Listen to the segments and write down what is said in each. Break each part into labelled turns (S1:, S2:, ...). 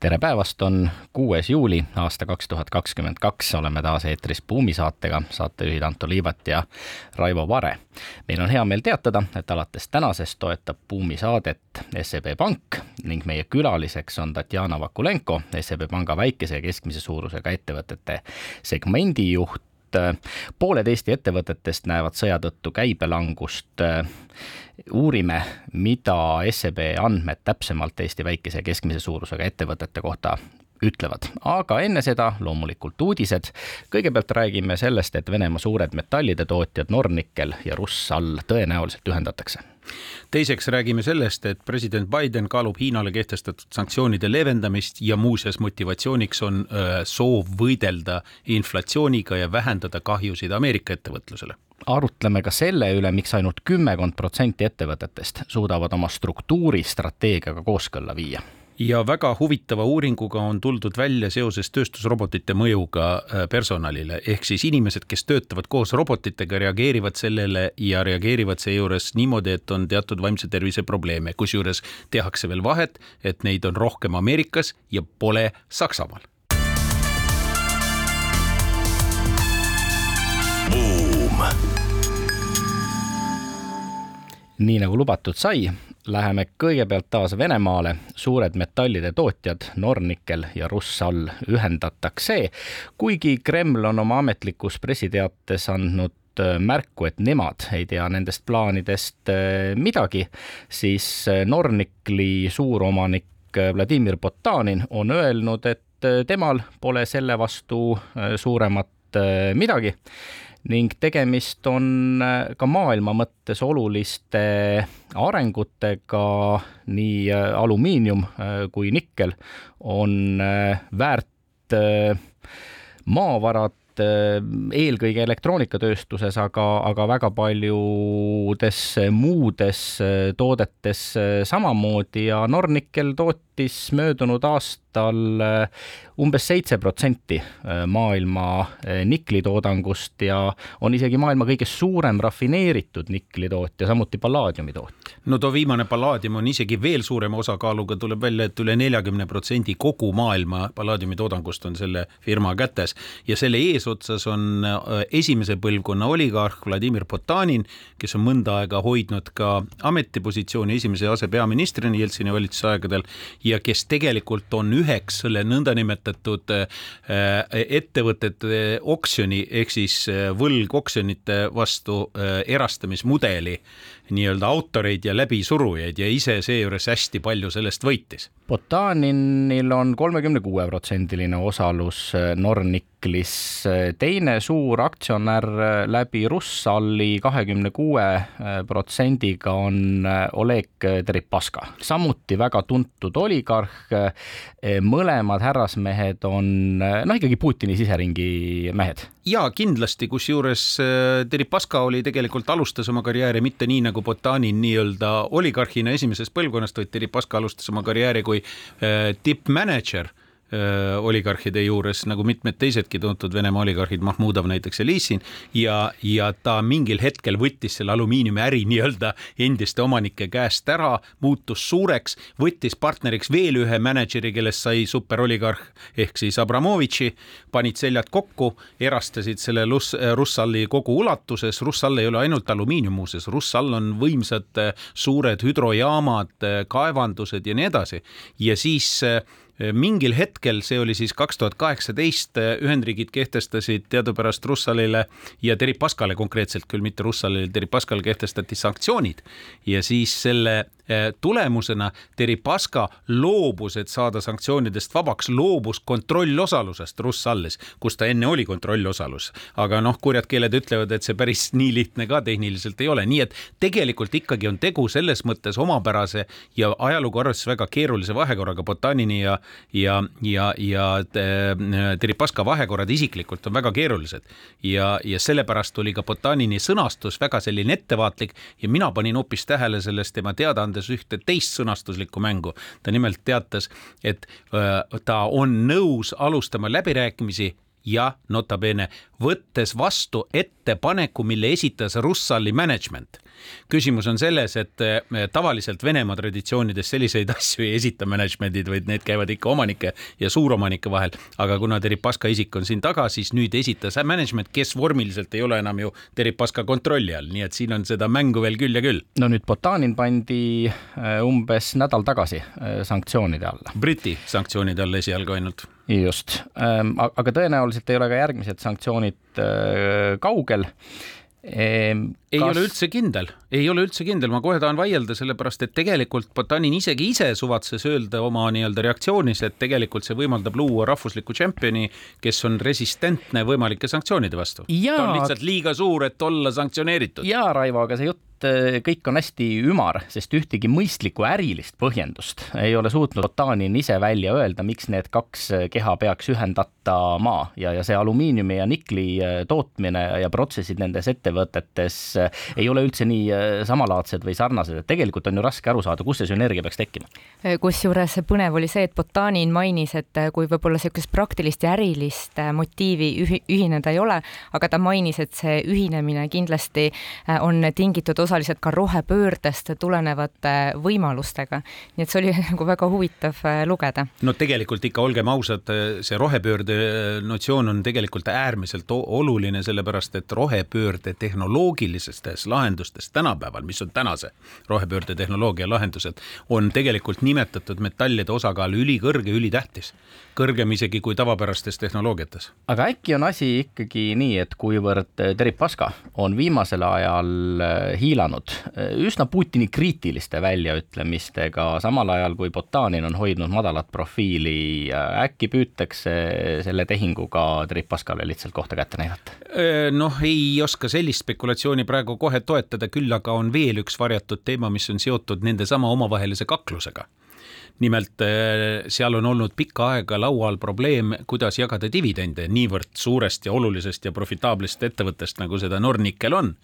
S1: tere päevast, on kuues juuli aasta kaks tuhat kakskümmend kaks, oleme taas eetris Buumi saatega, saatejuhid Anto Liivat ja Raivo Vare. meil on hea meel teatada, et alates tänasest toetab Buumi saadet SEB Pank ning meie külaliseks on Tatjana Vakulenko, SEB Panga väikese ja keskmise suurusega ettevõtete segmendi juht, pooled Eesti ettevõtetest näevad sõja tõttu käibelangust. Uurime, mida SEB andmed täpsemalt Eesti väikese ja keskmise suurusega ettevõtete kohta ütlevad, aga enne seda loomulikult uudised. kõigepealt räägime sellest, et Venemaa suured metallide tootjad Nornickel ja Rusal tõenäoliselt ühendatakse
S2: teiseks räägime sellest, et president Biden kaalub Hiinale kehtestatud sanktsioonide leevendamist ja muuseas motivatsiooniks on soov võidelda inflatsiooniga ja vähendada kahjusid Ameerika ettevõtlusele.
S1: Arutleme ka selle üle, miks ainult kümmekond protsenti ettevõtetest suudavad oma struktuuri strateegiaga kooskõlla viia
S2: ja väga huvitava uuringuga on tuldud välja seoses tööstusrobotite mõjuga äh, personalile, ehk siis inimesed, kes töötavad koos robotitega, reageerivad sellele ja reageerivad seejuures niimoodi, et on teatud vaimse tervise probleeme, kusjuures tehakse veel vahet, et neid on rohkem Ameerikas ja pole Saksamaal.
S1: nii nagu lubatud sai, läheme kõigepealt taas Venemaale. suured metallide tootjad Nornickel ja Rusal ühendatakse, kuigi Kreml on oma ametlikus pressiteates andnud äh, märku, et nemad ei tea nendest plaanidest äh, midagi, siis äh, Nornicli suuromanik Vladimir Potanin on öelnud, et temal pole selle vastu suuremat midagi ning tegemist on äh, ka maailma mõttes oluliste arengutega, nii äh, alumiinium äh, kui nikkel on väärt maavarad eelkõige elektroonikatööstuses, aga, aga väga paljudes muudes toodetes samamoodi. Ja Nornickel tootis möödunud aastal umbes seitse protsenti äh, maailma äh, niklitoodangust ja on isegi maailma kõige suurem rafineeritud niklitootja, samuti pallaadiumi tootja.
S2: no too viimane pallaadium on isegi veel suurema osakaaluga, tuleb välja, et üle neljakümne protsendi kogu maailma pallaadiumi toodangust on selle firma kätes ja selle eesotsas on esimese põlvkonna oligarh Vladimir Potanin, kes on mõnda aega hoidnud ka ametipositsiooni esimese asepeaministrina Jeltsini valitsuse aegadel ja kes tegelikult on üheks selle nõndanimetatud nimetatud äh, ettevõtete oksjoni ehk siis äh, võlgoksjonite vastu äh, erastamismudeli nii-öelda autoreid ja läbisurujaid ja ise seejuures hästi palju sellest võitis.
S1: Botaninil on kolmekümne kuue protsendiline osalus Norniclis, teine suur aktsionär läbi Russalli kahekümne kuue protsendiga on Oleg Deripaska, samuti väga tuntud oligarh. mõlemad härrasmehed on noh, ikkagi Putini siseringi mehed.
S2: Ja kindlasti, kusjuures Deripaska oli tegelikult alustas oma karjääri mitte nii nagu Botanin nii-öelda oligarhina esimesest põlvkonnast, vaid Deripaska alustas oma karjääri kui äh, tippmänedžer. Äh, oligarhide juures nagu mitmed teisedki tuntud Venemaa oligarhid, Mahmudov näiteks ja Lisin ja, ja ta mingil hetkel võttis selle alumiiniumiäri nii-öelda endiste omanike käest ära, muutus suureks, võttis partneriks veel ühe mänedžeri, kellest sai superoligarh ehk siis Abramovitši, panid seljad kokku, erastasid selle Russalli kogu ulatuses. Russall ei ole ainult alumiinium muuseas, Russall on võimsad suured hüdrojaamad, kaevandused ja nii edasi ja siis mingil hetkel, see oli siis kaks tuhat kaheksateist, Ühendriigid kehtestasid teadupärast Russalile ja Deripaskale konkreetselt küll mitte Russalile, Deripaskale kehtestati sanktsioonid. Ja siis selle tulemusena Deripaska loobus, et saada sanktsioonidest vabaks, loobus kontrollosalusest Russallis, kus ta enne oli kontrollosalus. aga noh, kurjad keeled ütlevad, et see päris nii lihtne ka tehniliselt ei ole, nii et tegelikult ikkagi on tegu selles mõttes omapärase ja ajalugu arvestades väga keerulise vahekorraga Botanini ja, ja, ja, ja Deripaska vahekorrad isiklikult on väga keerulised ja, ja sellepärast oli ka Botanini sõnastus väga selline ettevaatlik ja mina panin hoopis tähele selles tema teadaandes ühte teist sõnastuslikku mängu. ta nimelt teatas, et öö, ta on nõus alustama läbirääkimisi ja nota bene, võttes vastu ettepaneku, mille esitas Russalli management küsimus on selles, et eh, tavaliselt Venemaa traditsioonides selliseid asju ei esita management'id, vaid need käivad ikka omanike ja suuromanike vahel. aga kuna Deripaska isik on siin taga, siis nüüd esitas management, kes vormiliselt ei ole enam ju Deripaska kontrolli all, nii et siin on seda mängu veel küll ja küll.
S1: no nüüd Botanin pandi eh, umbes nädal tagasi eh, sanktsioonide alla.
S2: Briti sanktsioonide alla esialgu ainult
S1: just, ehm, aga tõenäoliselt ei ole ka järgmised sanktsioonid kaugel
S2: ehm,. ei kas... ole üldse kindel, ei ole üldse kindel, ma kohe tahan vaielda, sellepärast et tegelikult Botanin isegi ise suvatses öelda oma nii-öelda reaktsioonis, et tegelikult see võimaldab luua rahvusliku tšempioni, kes on resistentne võimalike sanktsioonide vastu. ta on lihtsalt liiga suur, et olla sanktsioneeritud.
S1: ja Raivo, aga see jutt Äh, kõik on hästi ümar, sest ühtegi mõistlikku ärilist põhjendust ei ole suutnud Otanin ise välja öelda, miks need kaks keha peaks ühendatama ja, ja see alumiiniumi ja nikli äh, tootmine ja protsessid nendes ettevõtetes äh, ei ole üldse nii samalaadsed või sarnased, et tegelikult on ju raske aru saada, kus see sünergia peaks tekkima.
S3: kusjuures põnev oli see, et Botanin mainis, et kui võib-olla niisugust praktilist ja ärilist motiivi ühi-, ühineda ei ole, aga ta mainis, et see ühinemine kindlasti on tingitud osaliselt ka rohepöördest tulenevate võimalustega. nii et see oli nagu väga huvitav äh, lugeda.
S2: no tegelikult ikka olgem ausad, see rohepöörde äh, notsioon on tegelikult äärmiselt oluline, sellepärast et rohepöörde tehnoloogilistes lahendustes tänapäeval, mis on tänase rohepöörde tehnoloogia lahendused, on tegelikult nimetatud metallide osakaal ülikõrge, ülitähtis kõrgem isegi kui tavapärastes tehnoloogiates.
S1: aga äkki on asi ikkagi nii, et kuivõrd Deripaska on viimasel ajal hiilanud hiilanud eh, üsna Putini kriitiliste väljaütlemistega, samal ajal kui Botanin on hoidnud madalat profiili. äkki püütakse selle tehinguga Deripaskale lihtsalt kohta kätte näidata?
S2: Eh, noh, ei oska sellist spekulatsiooni praegu kohe toetada, küll aga on veel üks varjatud teema, mis on seotud nende sama omavahelise kaklusega nimelt eh, seal on olnud pikka aega laual probleem, kuidas jagada dividende niivõrd suurest ja olulisest ja profitaablist ettevõttest, nagu seda Nornickel on.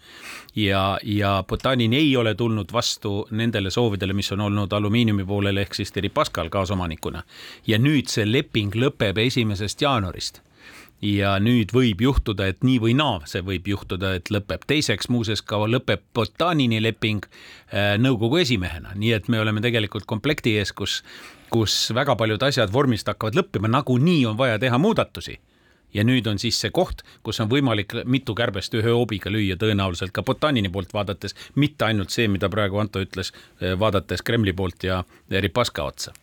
S2: ja, ja Botanin ei ole tulnud vastu nendele soovidele, mis on olnud alumiiniumi poolel ehk siis Deripaskal kaasomanikuna. ja nüüd see leping lõpeb esimesest jaanuarist ja nüüd võib juhtuda, et nii või naa see võib juhtuda, et lõpeb. teiseks muuseas ka lõpeb Botanini leping äh, nõukogu esimehena, nii et me oleme tegelikult komplekti ees, kus, kus väga paljud asjad vormist hakkavad lõppema, nagunii on vaja teha muudatusi. Ja nüüd on siis see koht, kus on võimalik mitu kärbest ühe hoobiga lüüa, tõenäoliselt ka Botanini poolt vaadates, mitte ainult see, mida praegu Anto ütles, äh, vaadates Kremli poolt ja Ripaska otsa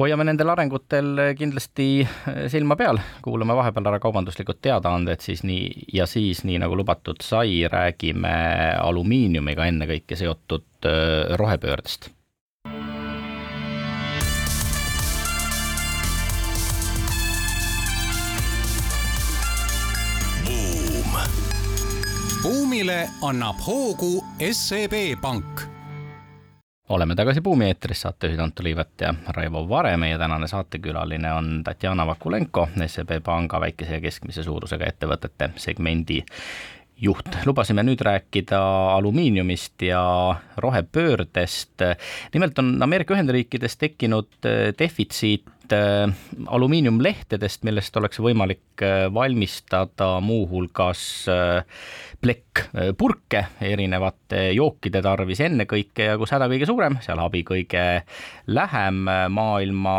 S1: hoiame nendel arengutel kindlasti eh, silma peal, kuulame vahepeal ära kaubanduslikud teadaanded siis nii ja siis, nii nagu lubatud sai, räägime alumiiniumiga ennekõike seotud eh, rohepöördest.
S4: Buumile annab hoogu SEB Pank
S1: oleme tagasi Buumi eetris, saatejuhid Anto Liivet ja Raivo Vare, meie tänane saatekülaline on Tatjana Vakulenko, SEB Panga väikese ja keskmise suurusega ettevõtete segmendi juht. lubasime nüüd rääkida alumiiniumist ja rohepöördest. nimelt on Ameerika Ühendriikides tekkinud defitsiit Äh, alumiiniumlehtedest, millest oleks võimalik äh, valmistada muuhulgas äh, plekkpurke erinevate jookide tarvis ennekõike ja kus häda kõige suurem, seal abi kõige lähem maailma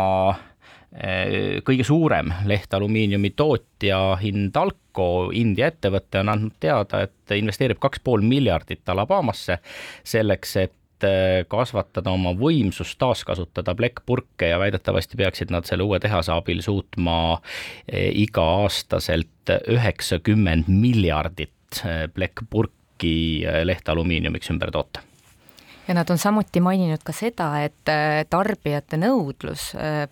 S1: kõige suurem lehtalumiiniumi tootja Hindalco, India ettevõte, on andnud teada, et investeerib kaks pool miljardit Alabamasse selleks, et et äh, kasvatada oma võimsust taaskasutada plekkpurke ja väidetavasti peaksid nad selle uue tehase abil suutma äh, iga-aastaselt üheksakümmend miljardit äh, plekkpurki lehtalumiiniumiks ümber toota
S3: ja nad on samuti maininud ka seda, et äh, tarbijate nõudlus äh,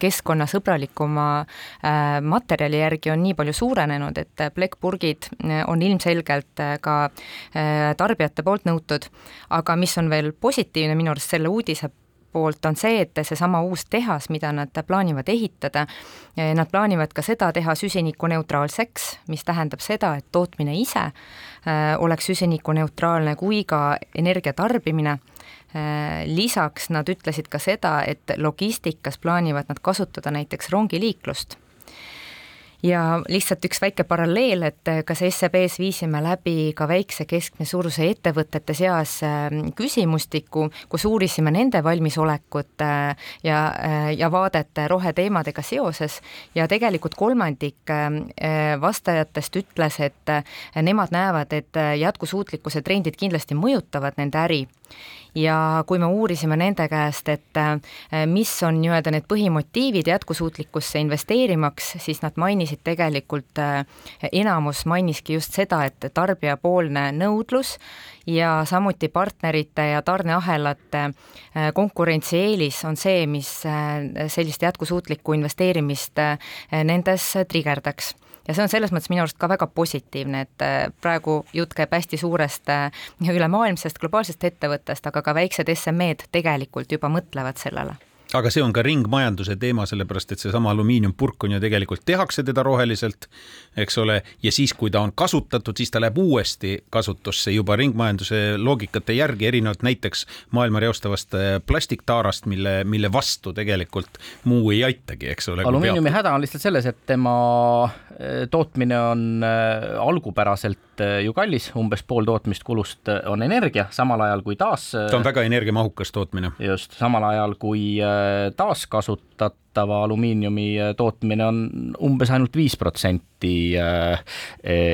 S3: keskkonnasõbralikuma äh, materjali järgi on nii palju suurenenud, et plekkpurgid on ilmselgelt ka tarbijate poolt nõutud. aga mis on veel positiivne minu arust selle uudise poolt on see, et seesama uus tehas, mida nad plaanivad ehitada, nad plaanivad ka seda teha süsinikuneutraalseks, mis tähendab seda, et tootmine ise äh, oleks süsinikuneutraalne kui ka energia tarbimine. Äh, lisaks nad ütlesid ka seda, et logistikas plaanivad nad kasutada näiteks rongiliiklust ja lihtsalt üks väike paralleel, et äh, kas SEB-s viisime läbi ka väikse keskmise suuruse ettevõtete seas ähm, küsimustiku, kus uurisime nende valmisolekut äh, ja, ja vaadet roheteemadega seoses. Ja tegelikult kolmandik vastajatest ütles, et nemad näevad, et jätkusuutlikkuse trendid kindlasti mõjutavad nende äri ja kui me uurisime nende käest, et äh, mis on nii-öelda need põhimotiivid jätkusuutlikkusse investeerimaks, siis nad mainisid tegelikult, äh, enamus mainiski just seda, et tarbijapoolne nõudlus ja samuti partnerite ja tarneahelate äh, konkurentsieelis on see, mis sellist jätkusuutlikku investeerimist nendes trigerdaks ja see on selles mõttes minu arust ka väga positiivne, et äh, praegu jutt käib hästi suurest äh, ülemaailmsest globaalsest ettevõttest, aga ka väiksed SME-d tegelikult juba mõtlevad sellele
S2: aga see on ka ringmajanduse teema, sellepärast et seesama alumiiniumpurk on ju tegelikult tehakse teda roheliselt, eks ole, ja siis, kui ta on kasutatud, siis ta läheb uuesti kasutusse juba ringmajanduse loogikate järgi, erinevalt näiteks maailma reostavast äh, plastiktaarast, mille, mille vastu tegelikult muu ei aitagi, eks ole.
S1: alumiiniumi häda on lihtsalt selles, et tema äh, tootmine on äh, algupäraselt ju kallis, umbes pool tootmiskulust on energia, samal ajal kui taas.
S2: ta on väga energiamahukas tootmine.
S1: just, samal ajal kui taaskasutatava alumiiniumi tootmine on umbes ainult viis protsenti äh,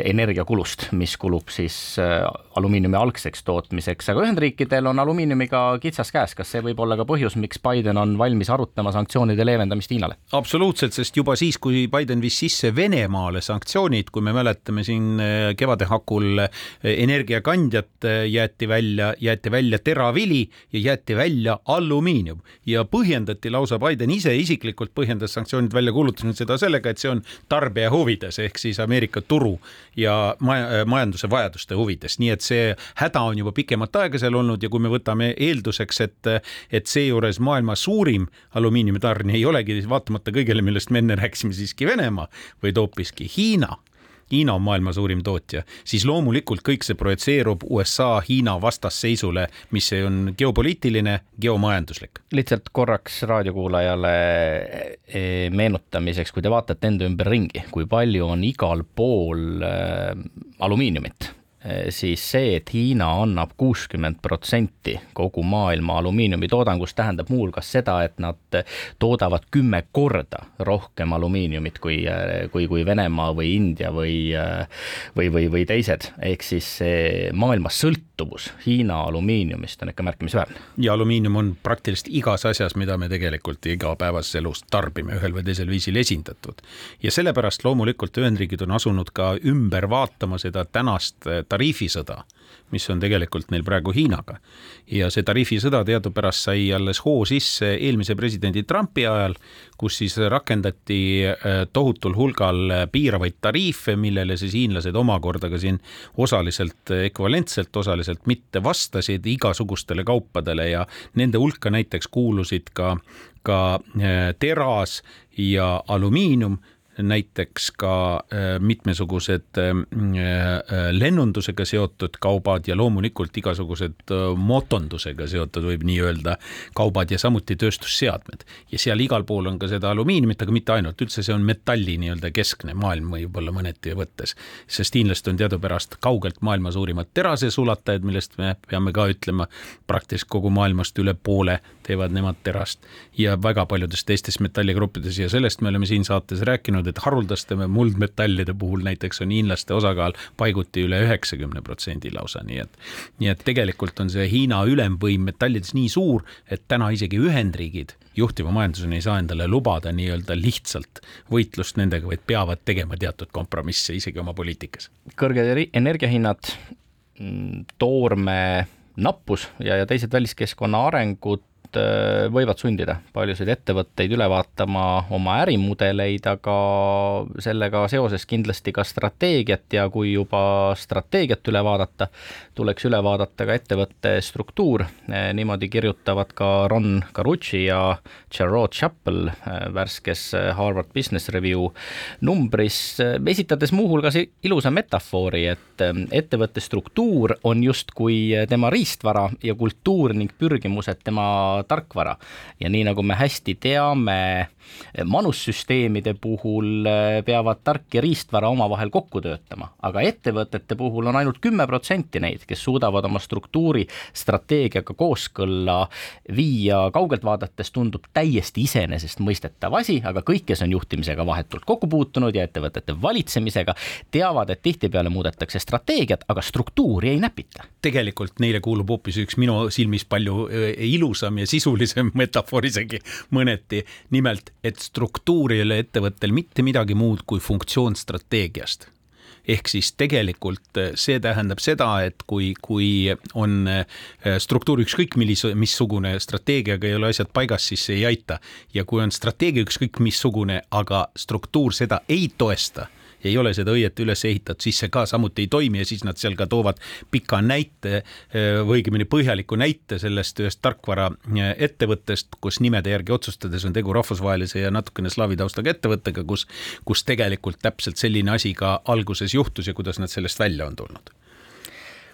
S1: energiakulust, mis kulub siis äh, alumiiniumi algseks tootmiseks, aga Ühendriikidel on alumiiniumiga kitsas käes, kas see võib olla ka põhjus, miks Biden on valmis arutama sanktsioonide leevendamist Hiinale?
S2: absoluutselt, sest juba siis, kui Biden viis sisse Venemaale sanktsioonid, kui me mäletame siin äh, kevade hakul energiakandjad jäeti välja, jäeti välja teravili ja jäeti välja alumiinium ja põhjendati lausa Biden ise isiklikult põhjendas sanktsioonid välja kuulutanud seda sellega, et see on tarbija huvides ehk siis Ameerika turu ja maja, majanduse vajaduste huvides, nii et see häda on juba pikemat aega seal olnud ja kui me võtame eelduseks, et, et seejuures maailma suurim alumiiniumitarnija ei olegi vaatamata kõigele, millest me enne rääkisime, siiski Venemaa, vaid hoopiski Hiina Hiina on maailma suurim tootja, siis loomulikult kõik see projitseerub USA-Hiina vastasseisule, mis on geopoliitiline, geomajanduslik.
S1: lihtsalt korraks raadiokuulajale e, meenutamiseks, kui te vaatate enda ümber ringi, kui palju on igal pool äh, alumiiniumit siis see, et Hiina annab kuuskümmend protsenti kogu maailma alumiiniumi toodangust, tähendab muuhulgas seda, et nad toodavad kümme korda rohkem alumiiniumit kui, eh, kui, kui Venemaa või India või, eh, või, või, või teised. ehk siis see maailma sõltuvus Hiina alumiiniumist on ikka märkimisväärne.
S2: ja alumiinium on praktiliselt igas asjas, mida me tegelikult igapäevases elus tarbime, ühel või teisel viisil esindatud. ja sellepärast loomulikult Ühendriigid on asunud ka ümber vaatama seda tänast tariifisõda, mis on tegelikult neil praegu Hiinaga. ja see tariifisõda teadupärast sai alles hoo sisse eelmise presidendi Trumpi ajal, kus siis rakendati äh, tohutul hulgal piiravaid tariife, millele siis hiinlased omakorda ka siin osaliselt ekvivalentselt, osaliselt mitte vastasid igasugustele kaupadele ja nende hulka näiteks kuulusid ka, ka äh, teras ja alumiinium näiteks ka äh, mitmesugused äh, äh, lennundusega seotud kaubad ja loomulikult igasugused motondusega seotud, võib nii öelda, kaubad ja samuti tööstusseadmed. ja seal igal pool on ka seda alumiiniumit, aga mitte ainult, üldse see on metalli nii-öelda keskne maailm võib-olla mõneti võttes. sest hiinlased on teadupärast kaugelt maailma suurimad terasesulatajad, millest me peame ka ütlema, praktiliselt kogu maailmast üle poole teevad nemad terast ja väga paljudes teistes metalligruppides ja sellest me oleme siin saates rääkinud, näidanud, et haruldaste muldmetallide puhul näiteks on hiinlaste osakaal paiguti üle üheksakümne protsendi lausa, nii et, nii et tegelikult on see Hiina ülemvõim metallides nii suur, et täna isegi Ühendriigid juhtiva majandusena ei saa endale lubada nii-öelda lihtsalt võitlust nendega, vaid peavad tegema teatud kompromisse isegi oma poliitikas.
S1: kõrged energiahinnad, mm, toorme nappus ja, ja teised väliskeskkonna arengud Äh, võivad sundida paljusid ettevõtteid üle vaatama oma ärimudeleid, aga sellega seoses kindlasti ka strateegiat ja kui juba strateegiat üle vaadata, tuleks üle vaadata ka ettevõtte struktuur. Äh, niimoodi kirjutavad ka Ron Carucci ja Gerard Chappell äh, värskes Harvard Business Review numbris, esitades muuhulgas ilusa metafoori, et ettevõtte struktuur on justkui tema riistvara ja kultuur ning pürgimused tema tarkvara. Ja nii nagu me hästi teame, manussüsteemide puhul äh, peavad tark ja riistvara omavahel kokku töötama, aga ettevõtete puhul on ainult kümme protsenti neid, kes suudavad oma struktuuri strateegiaga kooskõlla viia, kaugelt vaadates tundub täiesti iseenesestmõistetav asi, aga kõik, kes on juhtimisega vahetult kokku puutunud ja ettevõtete valitsemisega, teavad, et tihtipeale muudetakse strateegiat, aga struktuuri ei näpita.
S2: tegelikult neile kuulub hoopis üks minu silmis palju äh, ilusam ja sisulisem metafoor isegi mõneti, nimelt et struktuur ei ole ettevõttel mitte midagi muud kui funktsioon strateegiast ehk siis tegelikult eh, see tähendab seda, et kui, kui on eh, struktuur ükskõik millise, missugune strateegiaga ei ole asjad paigas, siis see ei aita. ja kui on strateegia ükskõik missugune, aga struktuur seda ei toesta ei ole seda õieti üles ehitatud, siis see ka samuti ei toimi ja siis nad seal ka toovad pika näite või õigemini põhjaliku näite sellest ühest tarkvaraettevõttest, kus nimede järgi otsustades on tegu rahvusvahelise ja natukene slaavi taustaga ettevõttega, kus, kus tegelikult täpselt selline asi ka alguses juhtus ja kuidas nad sellest välja on tulnud.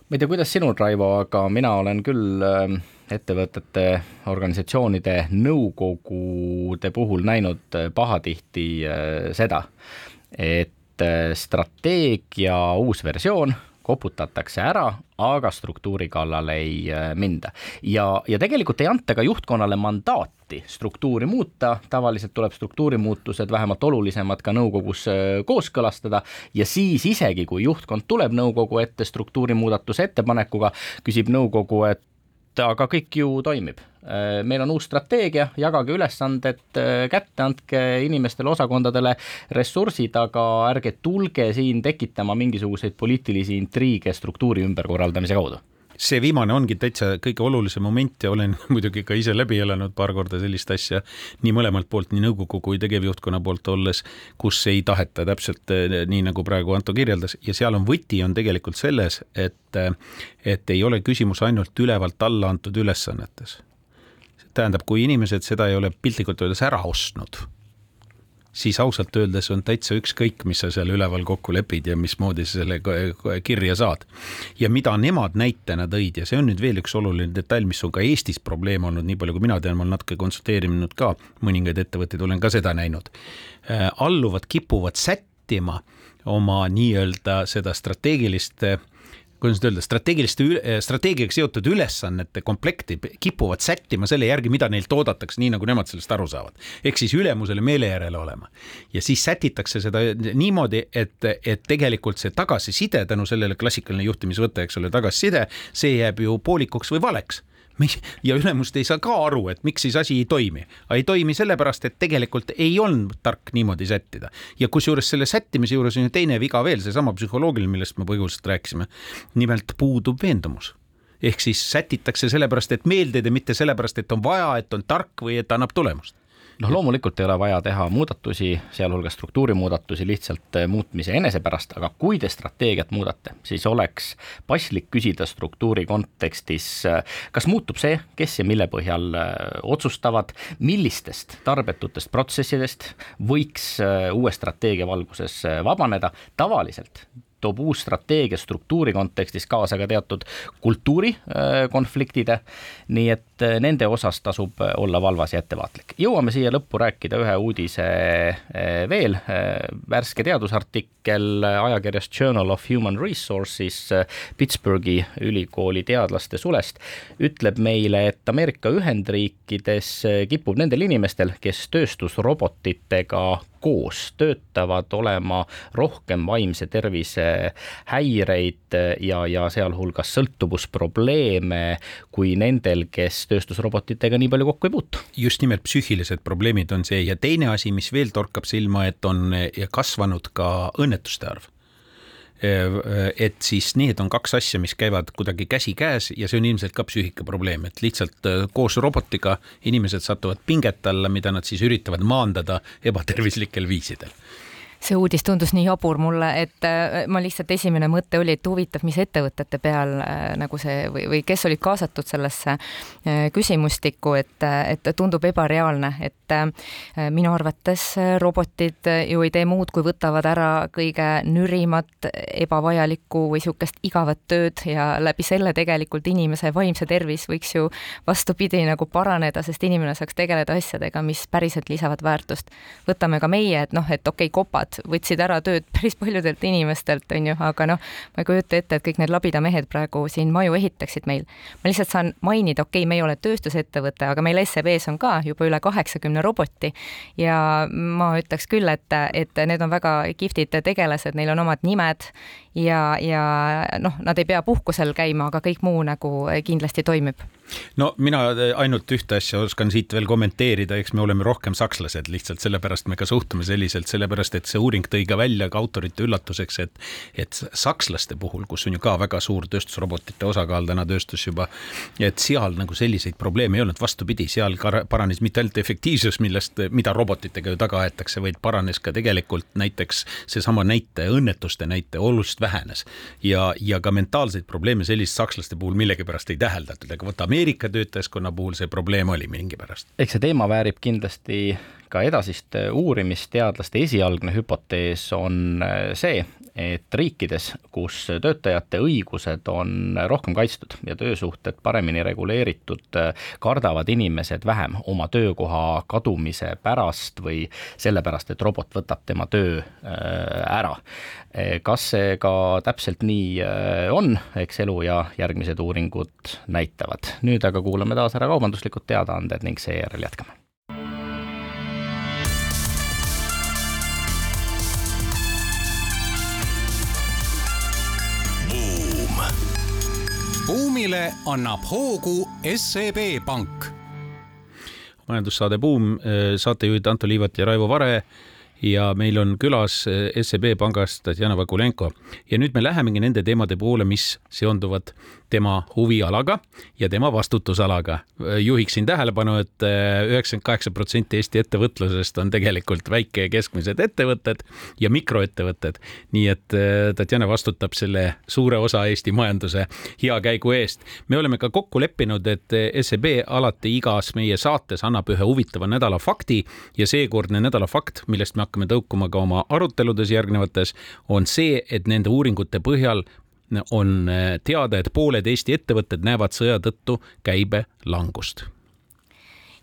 S1: Ma ei tea, kuidas sinul, Raivo, aga mina olen küll ettevõtete, organisatsioonide nõukogude puhul näinud pahatihti seda, et et strateegia uus versioon koputatakse ära, aga struktuuri kallale ei äh, minda. ja, ja tegelikult ei anta ka juhtkonnale mandaati struktuuri muuta, tavaliselt tuleb struktuurimuutused, vähemalt olulisemad, ka nõukogus äh, kooskõlastada ja siis isegi, kui juhtkond tuleb nõukogu ette struktuurimuudatuse ettepanekuga, küsib nõukogu, et aga kõik ju toimib. Äh, meil on uus strateegia, jagage ülesanded äh, kätte, andke inimestele, osakondadele ressursid, aga ärge tulge siin tekitama mingisuguseid poliitilisi intriige struktuuri ümberkorraldamise kaudu
S2: see viimane ongi täitsa kõige olulisem moment ja olen muidugi ka ise läbi elanud paar korda sellist asja nii mõlemalt poolt, nii nõukogu kui tegevjuhtkonna poolt olles, kus ei taheta täpselt eh, nii, nagu praegu Anto kirjeldas ja seal on võti on tegelikult selles, et, et ei ole küsimus ainult ülevalt alla antud ülesannetes. tähendab, kui inimesed seda ei ole piltlikult öeldes ära ostnud siis ausalt öeldes on täitsa ükskõik, mis sa seal üleval kokku lepid ja mismoodi sa selle kirja saad. ja mida nemad näitena tõid ja see on nüüd veel üks oluline detail, mis on ka Eestis probleem olnud, nii palju kui mina tean, ma olen natuke konsulteerinud ka mõningaid ettevõtteid, olen ka seda näinud. Äh, alluvad kipuvad sättima oma nii-öelda seda strateegilist kuidas nüüd öelda, strateegiliste, eh, strateegiaga seotud ülesannete komplekti kipuvad sättima selle järgi, mida neilt oodatakse, nii nagu nemad sellest aru saavad. ehk siis ülemusele meele järele olema. ja siis sätitakse seda niimoodi, et, et tegelikult see tagasiside tänu sellele klassikaline juhtimisvõte, eks ole, tagasiside, see jääb ju poolikuks või valeks ja ülemust ei saa ka aru, et miks siis asi ei toimi. ei toimi sellepärast, et tegelikult ei olnud tark niimoodi sättida. ja kusjuures selle sättimise juures on ju teine viga veel, seesama psühholoogiline, millest me põgusalt rääkisime. nimelt puudub veendumus ehk siis sätitakse sellepärast, et meeldida, mitte sellepärast, et on vaja, et on tark või et annab tulemust
S1: noh, loomulikult ei ole vaja teha muudatusi, sealhulgas struktuurimuudatusi lihtsalt eh, muutmise enese pärast, aga kui te strateegiat muudate, siis oleks paslik küsida struktuuri kontekstis, eh, kas muutub see, kes ja mille põhjal eh, otsustavad, millistest tarbetutest protsessidest võiks uue strateegia valguses vabaneda, tavaliselt toob uus strateegia struktuuri kontekstis kaasa ka teatud kultuurikonfliktid, nii et äh, nende osas tasub äh, olla valvas ja ettevaatlik. jõuame siia lõppu rääkida ühe uudise äh, veel, värske teadusartikkel ajakirjast Journal of Human Resources Pittsburghi ülikooli teadlaste sulest ütleb meile, et Ameerika Ühendriikides kipub nendel inimestel, kes tööstusrobotitega koos töötavad olema rohkem vaimse tervise häireid ja, ja sealhulgas sõltuvusprobleeme kui nendel, kes tööstusrobotitega nii palju kokku ei puutu.
S2: just nimelt psüühilised probleemid on see ja teine asi, mis veel torkab silma, et on kasvanud ka õnnetuste arv et siis need on kaks asja, mis käivad kuidagi käsikäes ja see on ilmselt ka psüühikaprobleem, et lihtsalt koos robotiga inimesed satuvad pinget alla, mida nad siis üritavad maandada ebatervislikel viisidel
S3: see uudis tundus nii jabur mulle, et äh, ma lihtsalt esimene mõte oli, et huvitav, mis ettevõtete peal äh, nagu see või, või kes olid kaasatud sellesse äh, küsimustikku, et, et tundub ebareaalne, et minu arvates robotid ju ei tee muud, kui võtavad ära kõige nürimat, ebavajalikku või niisugust igavat tööd ja läbi selle tegelikult inimese vaimse tervis võiks ju vastupidi nagu paraneda, sest inimene saaks tegeleda asjadega, mis päriselt lisavad väärtust. võtame ka meie, et noh, et okei okay,, kopad rahad võtsid ära tööd päris paljudelt inimestelt, on ju, aga noh, ma ei kujuta ette, et kõik need labidamehed praegu siin maju ehitaksid meil. ma lihtsalt saan mainida, okei okay,, me ei ole tööstusettevõte, aga meil SEB-s on ka juba üle kaheksakümne roboti ja ma ütleks küll, et, et need on väga kihvtid tegelased, neil on omad nimed ja, ja noh, nad ei pea puhkusel käima, aga kõik muu nagu kindlasti toimib
S2: no mina ainult ühte asja oskan siit veel kommenteerida, eks me oleme rohkem sakslased, lihtsalt sellepärast me ka suhtume selliselt, sellepärast et see uuring tõi ka välja ka autorite üllatuseks, et et sakslaste puhul, kus on ju ka väga suur tööstusrobotite osakaal täna tööstus juba, et seal nagu selliseid probleeme ei olnud, vastupidi, seal paranes mitte ainult efektiivsus, millest, mida robotitega ju taga aetakse, vaid paranes ka tegelikult näiteks seesama näite, õnnetuste näite oluliselt vähenes. ja, ja ka mentaalseid probleeme sellist sakslaste puhul millegipärast ei täheldatud, aga vaata Ameerika töötajaskonna puhul see probleem oli mingipärast.
S1: eks see teema väärib kindlasti ka edasist uurimist, teadlaste esialgne hüpotees on see, et riikides, kus töötajate õigused on rohkem kaitstud ja töösuhted paremini reguleeritud, kardavad inimesed vähem oma töökoha kadumise pärast või sellepärast, et robot võtab tema töö äh, ära. kas see ka täpselt nii äh, on, eks elu ja järgmised uuringud näitavad. nüüd aga kuulame taas ära kaubanduslikud teadaanded ning seejärel jätkame
S4: buumile annab hoogu SEB Pank.
S2: majandussaade Buum, eh, saatejuhid Anto Liivat ja Raivo Vare ja meil on külas eh, SEB pangast Tatjana Vakulenko ja nüüd me lähemegi nende teemade poole, mis seonduvad tema huvialaga ja tema vastutusalaga. juhiksin tähelepanu et, et üheksakümmend kaheksa protsenti Eesti ettevõtlusest on tegelikult väike ja keskmised ettevõtted ja mikroettevõtted. nii et eh, Tatjana vastutab selle suure osa Eesti majanduse hea käigu eest. me oleme ka kokku leppinud, et SEB alati igas meie saates annab ühe huvitava nädala fakti ja seekordne nädala fakt, millest me hakkame tõukuma ka oma aruteludes järgnevates, on see, et nende uuringute põhjal on eh, teada, et pooled Eesti ettevõtted näevad sõja tõttu käibe langust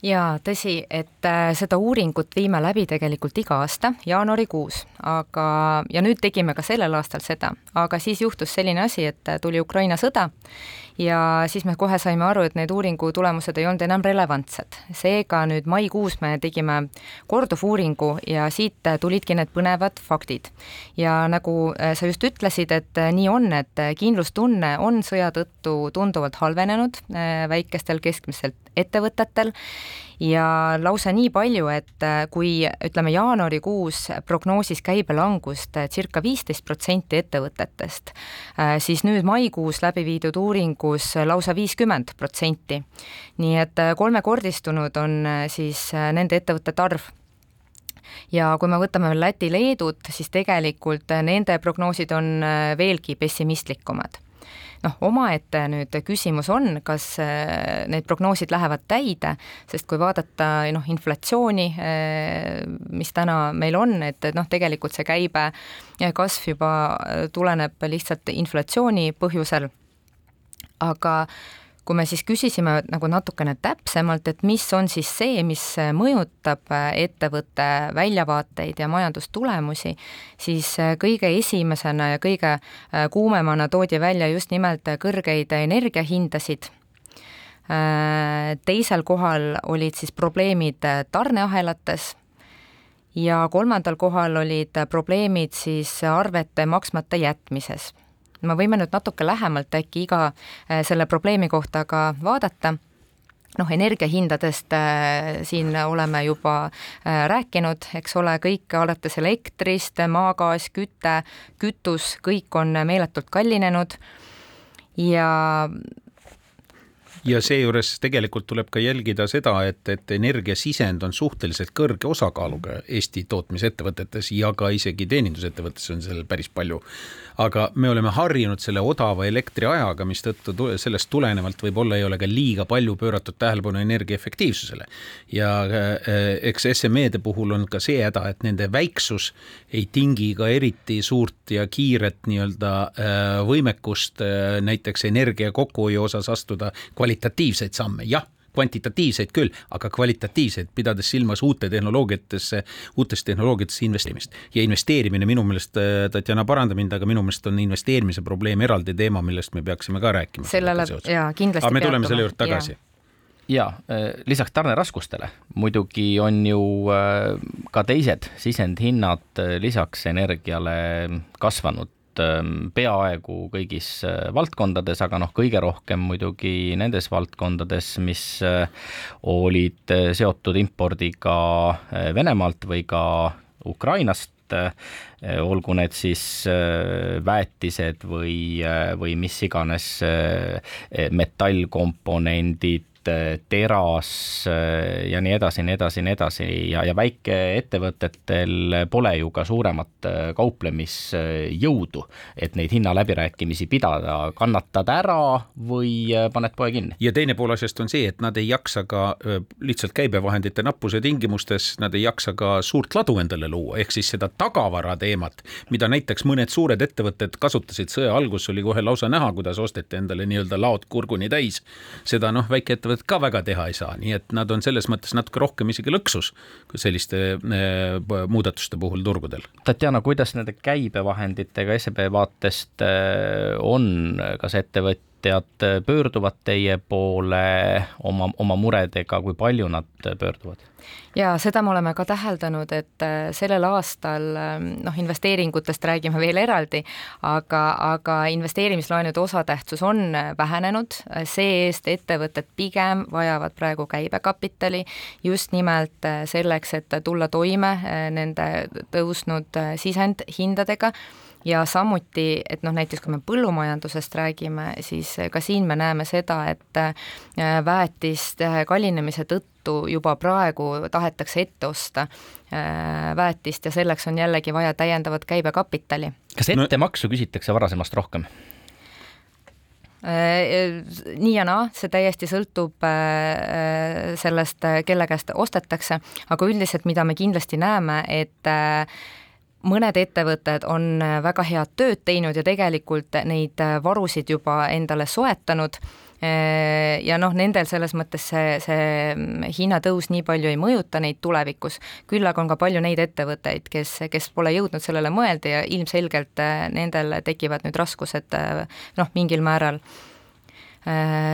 S3: ja tõsi, et äh, seda uuringut viime läbi tegelikult iga aasta jaanuarikuus, aga, ja nüüd tegime ka sellel aastal seda, aga siis juhtus selline asi, et tuli Ukraina sõda ja siis me kohe saime aru, et need uuringu tulemused ei olnud enam relevantsed. seega nüüd maikuus me tegime korduvuuringu ja siit tulidki need põnevad faktid. ja nagu äh, sa just ütlesid, et äh, nii on, et kindlustunne on sõja tõttu tunduvalt halvenenud äh, väikestel keskmistel ettevõtetel ja lausa nii palju, et äh, kui ütleme, jaanuarikuus prognoosis käibelangust äh, circa viisteist protsenti ettevõtetest, äh, siis nüüd maikuus läbi viidud uuringus lausa viiskümmend protsenti. nii et kolmekordistunud on siis nende ettevõtete arv ja kui me võtame veel Läti-Leedut, siis tegelikult nende prognoosid on veelgi pessimistlikumad noh, omaette nüüd küsimus on, kas äh, need prognoosid lähevad täide, sest kui vaadata noh, inflatsiooni, äh, mis täna meil on, et, et noh, tegelikult see käibe kasv juba tuleneb lihtsalt inflatsiooni põhjusel, aga kui me siis küsisime nagu natukene täpsemalt, et mis on siis see, mis mõjutab ettevõtte väljavaateid ja majandustulemusi, siis kõige esimesena ja kõige äh, kuumemana toodi välja just nimelt kõrgeid energiahindasid. Äh, teisel kohal olid siis probleemid tarneahelates ja kolmandal kohal olid probleemid siis arvete maksmata jätmises me võime nüüd natuke lähemalt äkki iga äh, selle probleemi kohta ka vaadata noh, energiahindadest äh, siin oleme juba äh, rääkinud, eks ole, kõik alates elektrist, maagaas, küte, kütus, kõik on meeletult kallinenud ja
S2: ja seejuures tegelikult tuleb ka jälgida seda, et, et energiasisend on suhteliselt kõrge osakaaluga Eesti tootmisettevõtetes ja ka isegi teenindusettevõtetes on seal päris palju. Aga me oleme harjunud selle odava elektriajaga, mistõttu sellest tulenevalt võib-olla ei ole ka liiga palju pööratud tähelepanu energia efektiivsusele. ja äh, eks SME-de puhul on ka see häda, et nende väiksus ei tingi ka eriti suurt ja kiiret nii-öelda äh, võimekust äh, näiteks energia kokkuhoiu osas astuda kvalitatiivseid samme, jah kvantitatiivseid küll, aga kvalitatiivseid, pidades silmas uute tehnoloogiatesse, uutesse tehnoloogiatesse investeerimist. ja investeerimine minu meelest, äh, Tatjana, paranda mind, aga minu meelest on investeerimise probleem eraldi teema, millest me peaksime ka rääkima.
S3: sellele ja kindlasti.
S2: aga me tuleme selle juurde tagasi
S1: ja äh, lisaks tarneraskustele muidugi on ju äh, ka teised sisendhinnad lisaks energiale kasvanud peaaegu kõigis äh, valdkondades, aga noh, kõige rohkem muidugi nendes valdkondades, mis äh, olid äh, seotud impordiga Venemaalt või ka Ukrainast, olgu need siis väetised või, või mis iganes metallkomponendid, teras ja nii edasi, nii edasi, nii edasi ja, ja väikeettevõtetel pole ju ka suuremat äh, kauplemisjõudu, et neid hinnaläbirääkimisi pidada, kannatad ära või äh, paned poe kinni.
S2: ja teine pool asjast on see, et nad ei jaksa ka äh, lihtsalt käibevahendite nappuse tingimustes, nad ei jaksa ka suurt ladu endale luua, ehk siis seda tagavara teemat, mida näiteks mõned suured ettevõtted kasutasid sõja alguses, oli kohe lausa näha, kuidas osteti endale nii-öelda laod kurguni täis. seda noh, väikeettevõtted ettevõtted ka väga teha ei saa, nii et nad on selles mõttes natuke rohkem isegi lõksus selliste äh, muudatuste puhul turgudel.
S1: Tatjana, kuidas nende käibevahenditega SEB vaatest äh, on, kas ettevõtjad pöörduvad teie poole oma, oma muredega, kui palju nad pöörduvad?
S3: ja seda me oleme ka täheldanud, et äh, sellel aastal noh, investeeringutest räägime veel eraldi, aga, aga investeerimislaenude osatähtsus on äh, vähenenud, see-eest ettevõtted pigem vajavad praegu käibekapitali just nimelt selleks, et tulla toime nende tõusnud sisendhindadega ja samuti, et noh, näiteks kui me põllumajandusest räägime, siis ka siin me näeme seda, et väetiste kallinemise tõttu juba praegu tahetakse ette osta väetist ja selleks on jällegi vaja täiendavat käibekapitali.
S1: kas ettemaksu küsitakse varasemast rohkem?
S3: Nii ja naa, see täiesti sõltub äh, sellest, kelle käest ostetakse, aga üldiselt, mida me kindlasti näeme, et mõned ettevõtted on väga head tööd teinud ja tegelikult neid varusid juba endale soetanud Äh, ja noh, nendel selles mõttes see, see hinnatõus nii palju ei mõjuta neid tulevikus, küll aga on ka palju neid ettevõtteid, kes, kes pole jõudnud sellele mõelda ja ilmselgelt äh, nendel tekivad nüüd raskused äh, noh, mingil määral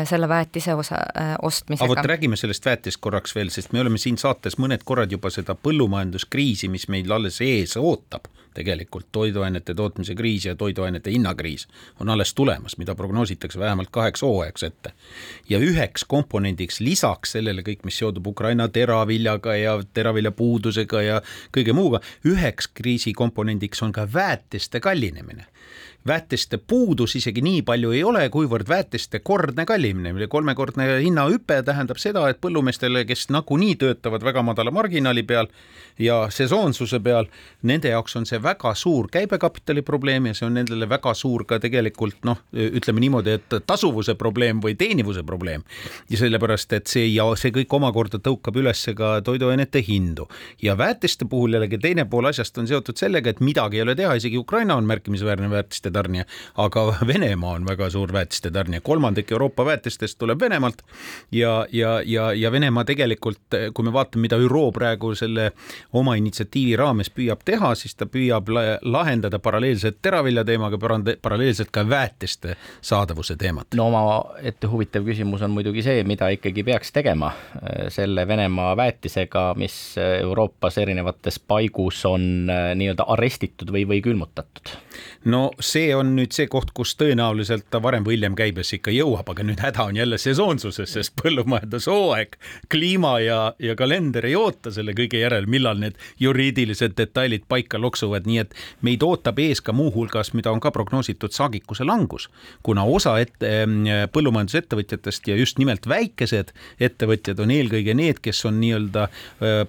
S3: selle väetise osa, ostmisega.
S2: aga vot räägime sellest väetist korraks veel, sest me oleme siin saates mõned korrad juba seda põllumajanduskriisi, mis meil alles ees ootab tegelikult toiduainete tootmise kriis ja toiduainete hinnakriis on alles tulemas, mida prognoositakse vähemalt kaheks hooajaks ette. ja üheks komponendiks lisaks sellele kõik, mis seondub Ukraina teraviljaga ja teravilja puudusega ja kõige muuga, üheks kriisikomponendiks on ka väetiste kallinemine väetiste puudus isegi nii palju ei ole, kuivõrd väetiste kordne kallinemine, kolmekordne hinnahüpe tähendab seda, et põllumeestele, kes nagunii töötavad väga madala marginaali peal ja sesoonsuse peal, nende jaoks on see väga suur käibekapitali probleem ja see on nendele väga suur ka tegelikult noh, ütleme niimoodi, et tasuvuse probleem või teenivuse probleem. ja sellepärast, et see ja see kõik omakorda tõukab üles ka toiduainete hindu ja väetiste puhul jällegi teine pool asjast on seotud sellega, et midagi ei ole teha, isegi Ukraina on märkimisväärne väetiste tarnija, aga Venemaa on väga suur väetiste tarnija, kolmandik Euroopa väetistest tuleb Venemaalt ja, ja, ja, ja Venemaa tegelikult, kui me vaatame, mida ÜRO praegu selle oma initsiatiivi raames püüab teha, siis ta püüab lahendada paralleelselt teravilja teemaga, paralleelselt ka väetiste saadavuse teemat.
S1: no omaette huvitav küsimus on muidugi see, mida ikkagi peaks tegema äh, selle Venemaa väetisega, mis Euroopas erinevates paigus on äh, nii-öelda arestitud või, või külmutatud?
S2: no see see on nüüd see koht, kus tõenäoliselt ta varem või hiljem käibesse ikka jõuab, aga nüüd häda on jälle sesoonsuses, sest põllumajandushooaeg, kliima ja, ja kalender ei oota selle kõige järel, millal need juriidilised detailid paika loksuvad, nii et meid ootab ees ka muuhulgas, mida on ka prognoositud, saagikuse langus. kuna osa ette, põllumajandusettevõtjatest ja just nimelt väikesed ettevõtjad on eelkõige need, kes on nii-öelda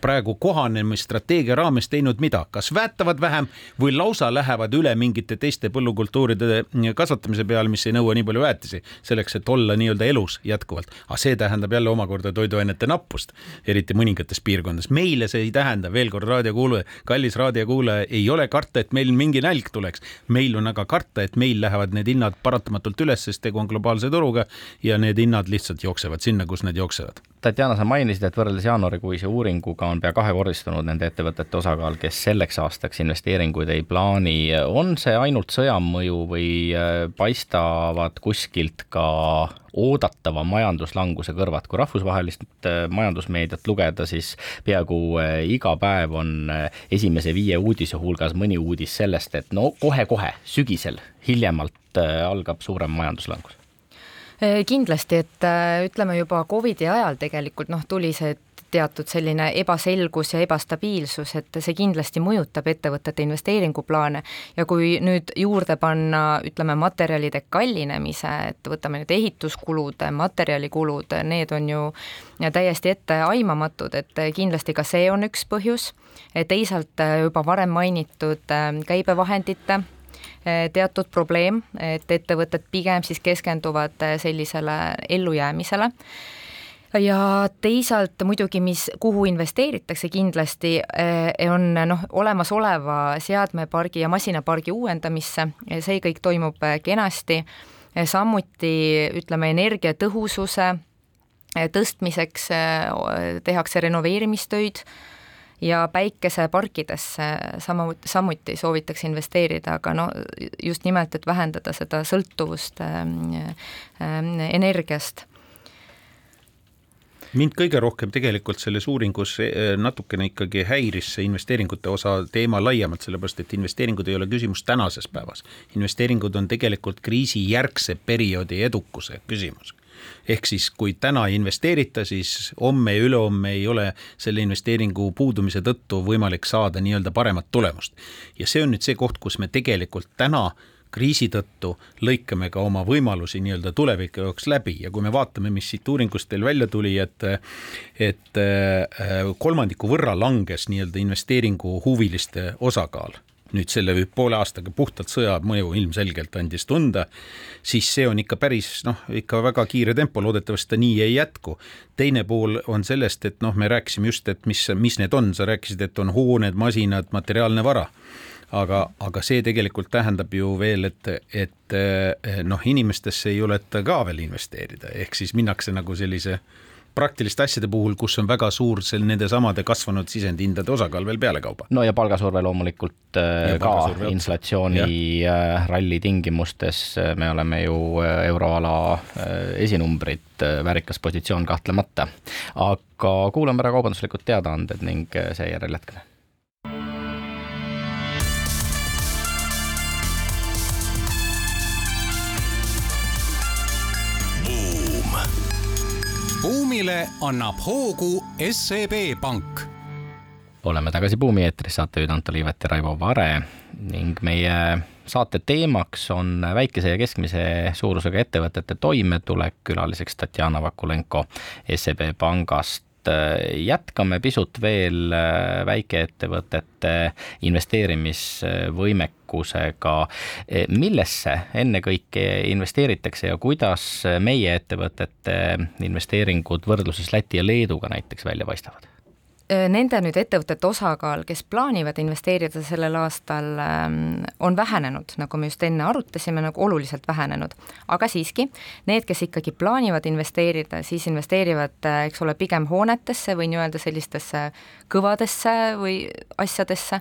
S2: praegu kohanemisstrateegia raames teinud mida, kas väetavad vähem või lausa lähevad üle mingite teiste põllukultuuride kasvatamise peale, mis ei nõua nii palju väetisi, selleks et olla nii-öelda elus jätkuvalt. aga see tähendab jälle omakorda toiduainete nappust, eriti mõningates piirkondades. meile see ei tähenda, veel kord raadiokuulaja, kallis raadiokuulaja, ei ole karta, et meil mingi nälg tuleks. meil on aga karta, et meil lähevad need hinnad paratamatult üles, sest tegu on globaalse turuga ja need hinnad lihtsalt jooksevad sinna, kus need jooksevad.
S1: Tatjana, sa mainisid, et võrreldes jaanuarikuise uuringuga on pea kahekordistunud nende ettevõtete osakaal, kes selleks aastaks investeeringuid ei plaani. on see ainult sõja mõju või äh, paistavad kuskilt ka oodatava majanduslanguse kõrvad, kui rahvusvahelist äh, majandusmeediat lugeda, siis peaaegu äh, iga päev on esimese viie uudise hulgas mõni uudis sellest, et no kohe-kohe sügisel hiljemalt algab suurem majanduslangus.
S3: Kindlasti, et ütleme juba Covidi ajal tegelikult noh, tuli see teatud selline ebaselgus ja ebastabiilsus, et see kindlasti mõjutab ettevõtete investeeringuplaane. Ja kui nüüd juurde panna, ütleme, materjalide kallinemise, et võtame nüüd ehituskulud, materjalikulud, need on ju täiesti etteaimamatud, et kindlasti ka see on üks põhjus, teisalt juba varem mainitud käibevahendite teatud probleem, et ettevõtted pigem siis keskenduvad sellisele ellujäämisele ja teisalt muidugi, mis, kuhu investeeritakse kindlasti, eh, on noh, olemasoleva seadmepargi ja masinapargi uuendamisse, see kõik toimub eh, kenasti, samuti ütleme, energiatõhususe eh, tõstmiseks tehakse renoveerimistöid ja päikeseparkidesse sama, samuti soovitakse investeerida, aga no just nimelt, et vähendada seda sõltuvust energiast
S2: mind kõige rohkem tegelikult selles uuringus eh, natukene ikkagi häiris see investeeringute osa teema laiemalt, sellepärast et investeeringud ei ole küsimus tänases päevas. investeeringud on tegelikult kriisijärgse perioodi edukuse küsimus ehk siis, kui täna ei investeerita, siis homme ja ülehomme ei ole selle investeeringu puudumise tõttu võimalik saada nii-öelda paremat tulemust. ja see on nüüd see koht, kus me tegelikult täna kriisi tõttu lõikame ka oma võimalusi nii-öelda tuleviku jaoks läbi. Ja kui me vaatame, mis siit uuringust teil välja tuli, et et äh, kolmandiku võrra langes nii-öelda investeeringu huviliste osakaal nüüd selle poole aastaga puhtalt sõja mõju ilmselgelt andis tunda, siis see on ikka päris noh, ikka väga kiire tempo, loodetavasti ta nii ei jätku. teine pool on sellest, et noh, me rääkisime just, et mis, mis need on, sa rääkisid, et on hooned, masinad, materiaalne vara aga, aga see tegelikult tähendab ju veel, et, et eh, noh, inimestesse ei juleta ka veel investeerida, ehk siis minnakse nagu sellise praktiliste asjade puhul, kus on väga suur seal nendesamade kasvanud sisendhindade osakaal veel pealekauba.
S1: no ja palgasurve loomulikult eh, ja ka palgasurve inflatsiooni ja. Eh, ralli tingimustes, me oleme ju euroala esinumbrid, väärikas positsioon kahtlemata. aga kuulame ära kaubanduslikud teadaanded ning seejärel jätkame
S4: buumile annab hoogu SEB Pank.
S1: oleme tagasi Buumi eetris, saatejuhid Anto Liivet ja Raivo Vare ning meie saate teemaks on väikese ja keskmise suurusega ettevõtete toimetulek, külaliseks Tatjana Vakulenko SEB Pangast jätkame pisut veel väikeettevõtete investeerimisvõimekust võimekusega. millesse ennekõike investeeritakse ja kuidas meie ettevõtete investeeringud võrdluses Läti ja Leeduga näiteks välja paistavad?
S3: Nende nüüd ettevõtete osakaal, kes plaanivad investeerida sellel aastal, on vähenenud, nagu me just enne arutasime, nagu oluliselt vähenenud. aga siiski, need, kes ikkagi plaanivad investeerida, siis investeerivad, eks ole, pigem hoonetesse või nii-öelda sellistesse kõvadesse või asjadesse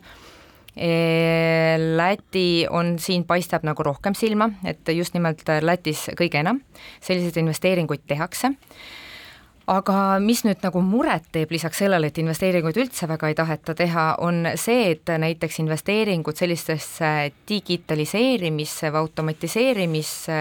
S3: Läti on siin, paistab nagu rohkem silma, et just nimelt Lätis kõige enam selliseid investeeringuid tehakse aga mis nüüd nagu muret teeb lisaks sellele, et investeeringuid üldse väga ei taheta teha, on see, et näiteks investeeringud sellistesse digitaliseerimisse või automatiseerimisse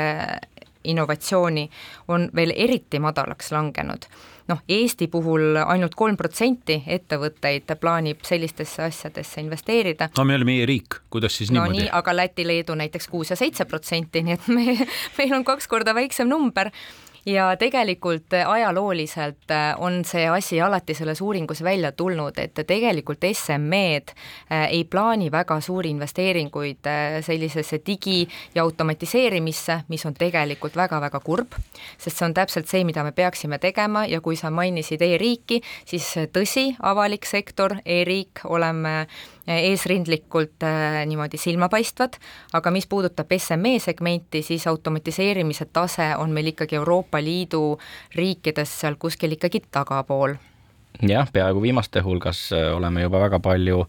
S3: innovatsiooni on veel eriti madalaks langenud noh, Eesti puhul ainult kolm protsenti ettevõtteid plaanib sellistesse asjadesse investeerida.
S2: no me oleme e-riik, kuidas siis
S3: no
S2: niimoodi?
S3: nii, aga Läti, Leedu näiteks kuus ja seitse protsenti, nii et me, meil on kaks korda väiksem number ja tegelikult ajalooliselt äh, on see asi alati selles uuringus välja tulnud, et tegelikult SME-d äh, ei plaani väga suuri investeeringuid äh, sellisesse digi- ja automatiseerimisse, mis on tegelikult väga-väga kurb, sest see on täpselt see, mida me peaksime tegema ja kui sa mainisid e-riiki, siis tõsi, avalik sektor e, e-riik, oleme eesrindlikult äh, niimoodi silmapaistvad, aga mis puudutab SME segmenti, siis automatiseerimise tase on meil ikkagi Euroopa Liidu riikides seal kuskil ikkagi tagapool.
S1: jah, peaaegu viimaste hulgas äh, oleme juba väga palju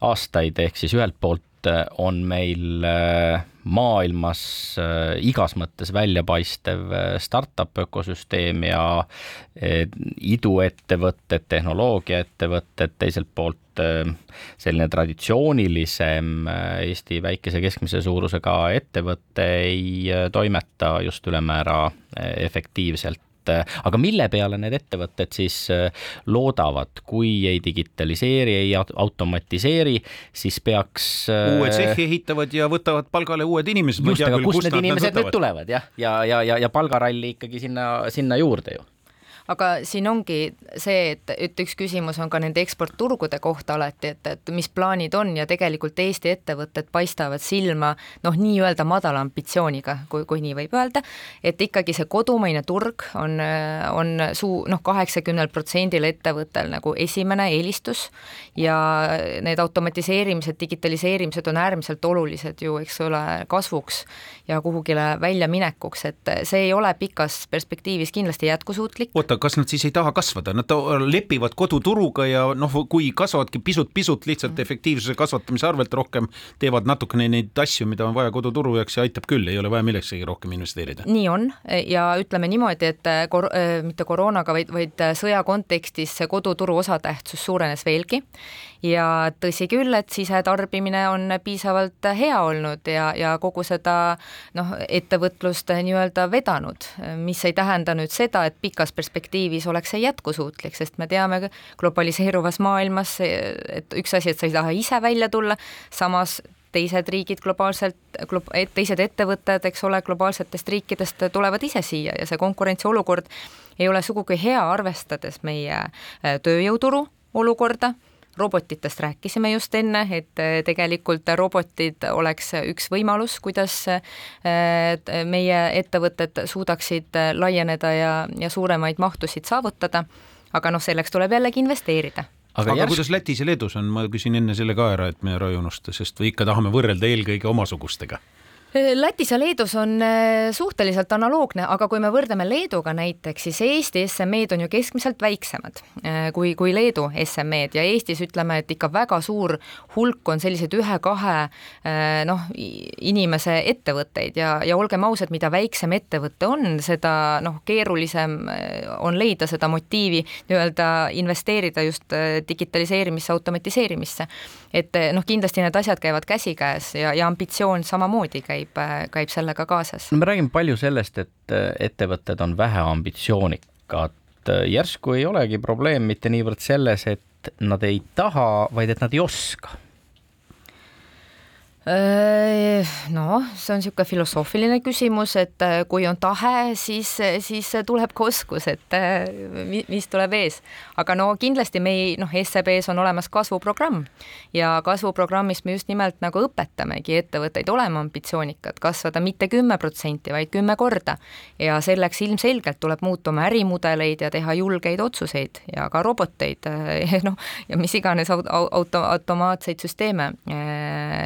S1: aastaid, ehk siis ühelt poolt äh, on meil maailmas igas mõttes väljapaistev startup ökosüsteem ja iduettevõtted, tehnoloogiaettevõtted, teiselt poolt selline traditsioonilisem Eesti väikese keskmise suurusega ettevõte ei toimeta just ülemäära efektiivselt aga mille peale need ettevõtted siis loodavad, kui ei digitaliseeri, ei automatiseeri, siis peaks.
S2: uue tsehhi ehitavad ja võtavad palgale uued inimesed.
S1: just, aga kust need inimesed nüüd tulevad jah, ja, ja, ja, ja palgaralli ikkagi sinna, sinna juurde ju
S3: aga siin ongi see, et, et üks küsimus on ka nende eksportturgude kohta alati, et, et mis plaanid on ja tegelikult Eesti ettevõtted paistavad silma noh, nii-öelda madala ambitsiooniga, kui, kui nii võib öelda, et ikkagi see kodumaine turg on, on suu-, noh, kaheksakümnel protsendil ettevõttel nagu esimene eelistus ja need automatiseerimised, digitaliseerimised on äärmiselt olulised ju, eks ole, kasvuks ja kuhugile väljaminekuks, et see ei ole pikas perspektiivis kindlasti jätkusuutlik.
S2: oota, kas nad siis ei taha kasvada, nad lepivad koduturuga ja noh, kui kasvavadki pisut-pisut lihtsalt mm. efektiivsuse kasvatamise arvelt rohkem, teevad natukene neid asju, mida on vaja koduturu jaoks ja aitab küll, ei ole vaja millekski rohkem investeerida.
S3: nii on ja ütleme niimoodi, et kor-, mitte koroonaga, vaid, vaid sõja kontekstis see koduturu osatähtsus suurenes veelgi ja tõsi küll, et sisetarbimine on piisavalt hea olnud ja, ja kogu seda noh, ettevõtlust nii-öelda vedanud, mis ei tähenda nüüd seda, et pikas perspektiivis oleks see jätkusuutlik, sest me teame globaliseeruvas maailmas, et üks asi, et sa ei taha ise välja tulla, samas teised riigid globaalselt, teised ettevõtted, eks ole, globaalsetest riikidest tulevad ise siia ja see konkurentsiolukord ei ole sugugi hea, arvestades meie tööjõuturu olukorda robotitest rääkisime just enne, et äh, tegelikult robotid oleks üks võimalus, kuidas äh, meie ettevõtted suudaksid äh, laieneda ja, ja suuremaid mahtusid saavutada, aga noh, selleks tuleb jällegi investeerida.
S2: Aga, aga järsk... kuidas Lätis ja Leedus on, ma küsin enne selle ka ära, et me ära ei unusta, sest ikka tahame võrrelda eelkõige omasugustega
S3: Lätis ja Leedus on äh, suhteliselt analoogne, aga kui me võrdleme Leeduga näiteks, siis Eesti SME-d on ju keskmiselt väiksemad äh, kui, kui Leedu SME-d ja Eestis ütleme, et ikka väga suur hulk on selliseid ühe-kahe äh, noh, inimese ettevõtteid. Ja, ja olgem ausad, mida väiksem ettevõte on, seda noh, keerulisem on leida seda motiivi nii-öelda investeerida just digitaliseerimisse, automatiseerimisse. et noh, kindlasti need asjad käivad käsikäes ja, ja ambitsioon samamoodi käib käib, käib sellega kaasas.
S1: no me räägime palju sellest, et ettevõtted on väheambitsioonikad. järsku ei olegi probleem mitte niivõrd selles, et nad ei taha, vaid et nad ei oska
S3: noh, see on niisugune filosoofiline küsimus, et äh, kui on tahe, siis, siis tuleb ka oskus, et äh, mis tuleb ees. aga no kindlasti me ei, noh, SEB-s on olemas kasvuprogramm ja kasvuprogrammis me just nimelt nagu õpetamegi ettevõtteid olema ambitsioonikad, kasvada mitte kümme protsenti, vaid kümme korda. ja selleks ilmselgelt tuleb muutuma ärimudeleid ja teha julgeid otsuseid ja ka roboteid, noh, ja mis iganes auto, automaatseid süsteeme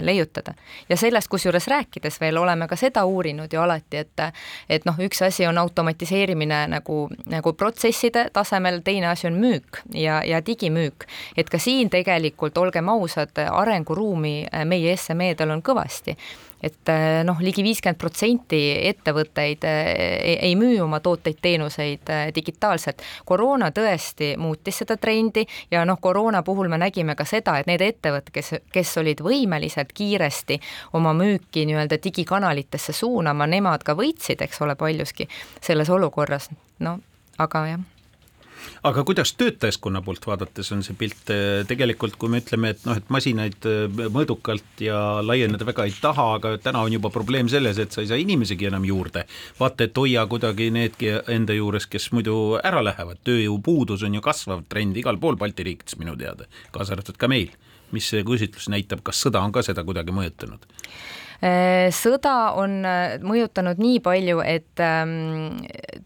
S3: leiutada kohta. ja sellest kusjuures rääkides veel oleme ka seda uurinud ju alati, et et noh, üks asi on automatiseerimine nagu, nagu protsesside tasemel, teine asi on müük ja, ja digimüük. et ka siin tegelikult, olgem ausad, arenguruumi meie SME-del on kõvasti et äh, noh, ligi viiskümmend protsenti ettevõtteid ei, ei müü oma tooteid-teenuseid digitaalselt. koroona tõesti muutis seda trendi ja noh, koroona puhul me nägime ka seda, et need ettevõtted, kes, kes olid võimelised kiiresti oma müüki nii-öelda digikanalitesse suunama, nemad ka võitsid, eks ole, paljuski selles olukorras, no aga jah
S2: aga kuidas töötajaskonna poolt vaadates on see pilt tegelikult, kui me ütleme, et noh, et masinaid eh, mõõdukalt ja laieneda väga ei taha, aga täna on juba probleem selles, et sa ei saa inimesegi enam juurde. vaata, et hoia kuidagi needki enda juures, kes muidu ära lähevad, tööjõupuudus on ju kasvav trend igal pool Balti riikides minu teada, kaasa arvatud ka meil. mis see küsitlus näitab, kas sõda on ka seda kuidagi mõjutanud?
S3: Äh, sõda on äh, mõjutanud nii palju, et ähm,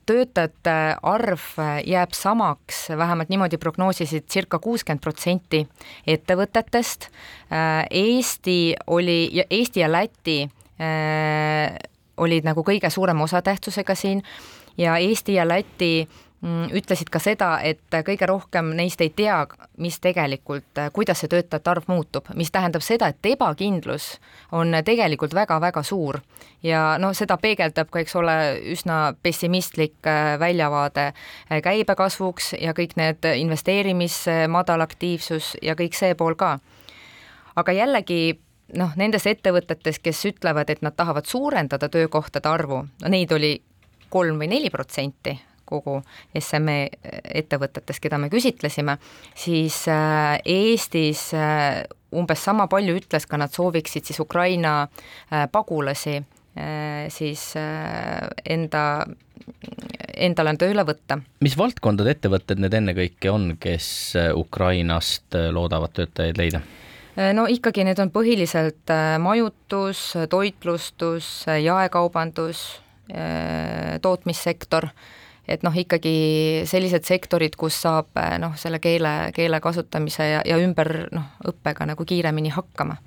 S3: töötajate arv jääb samaks, vähemalt niimoodi prognoosisid circa kuuskümmend protsenti ettevõtetest. Äh, Eesti oli, Eesti ja Läti olid nagu kõige suurema osatähtsusega siin ja Eesti ja Läti ütlesid ka seda, et kõige rohkem neist ei tea, mis tegelikult, kuidas see töötajate arv muutub, mis tähendab seda, et ebakindlus on tegelikult väga-väga suur ja no seda peegeldab ka, eks ole, üsna pessimistlik äh, väljavaade äh, käibekasvuks ja kõik need investeerimis madal aktiivsus ja kõik see pool ka. aga jällegi noh, nendes ettevõtetes, kes ütlevad, et nad tahavad suurendada töökohtade arvu, neid oli kolm või neli protsenti kogu SME ettevõtetest, keda me küsitlesime, siis äh, Eestis äh, umbes sama palju ütles ka, nad sooviksid siis Ukraina äh, pagulasi siis enda, endale tööle võtta.
S1: mis valdkondade ettevõtted need ennekõike on, kes Ukrainast loodavad töötajaid leida?
S3: no ikkagi need on põhiliselt majutus, toitlustus, jaekaubandus, tootmissektor et noh, ikkagi sellised sektorid, kus saab eh, noh, selle keele, keele kasutamise ja, ja ümber noh, õppega nagu kiiremini hakkama.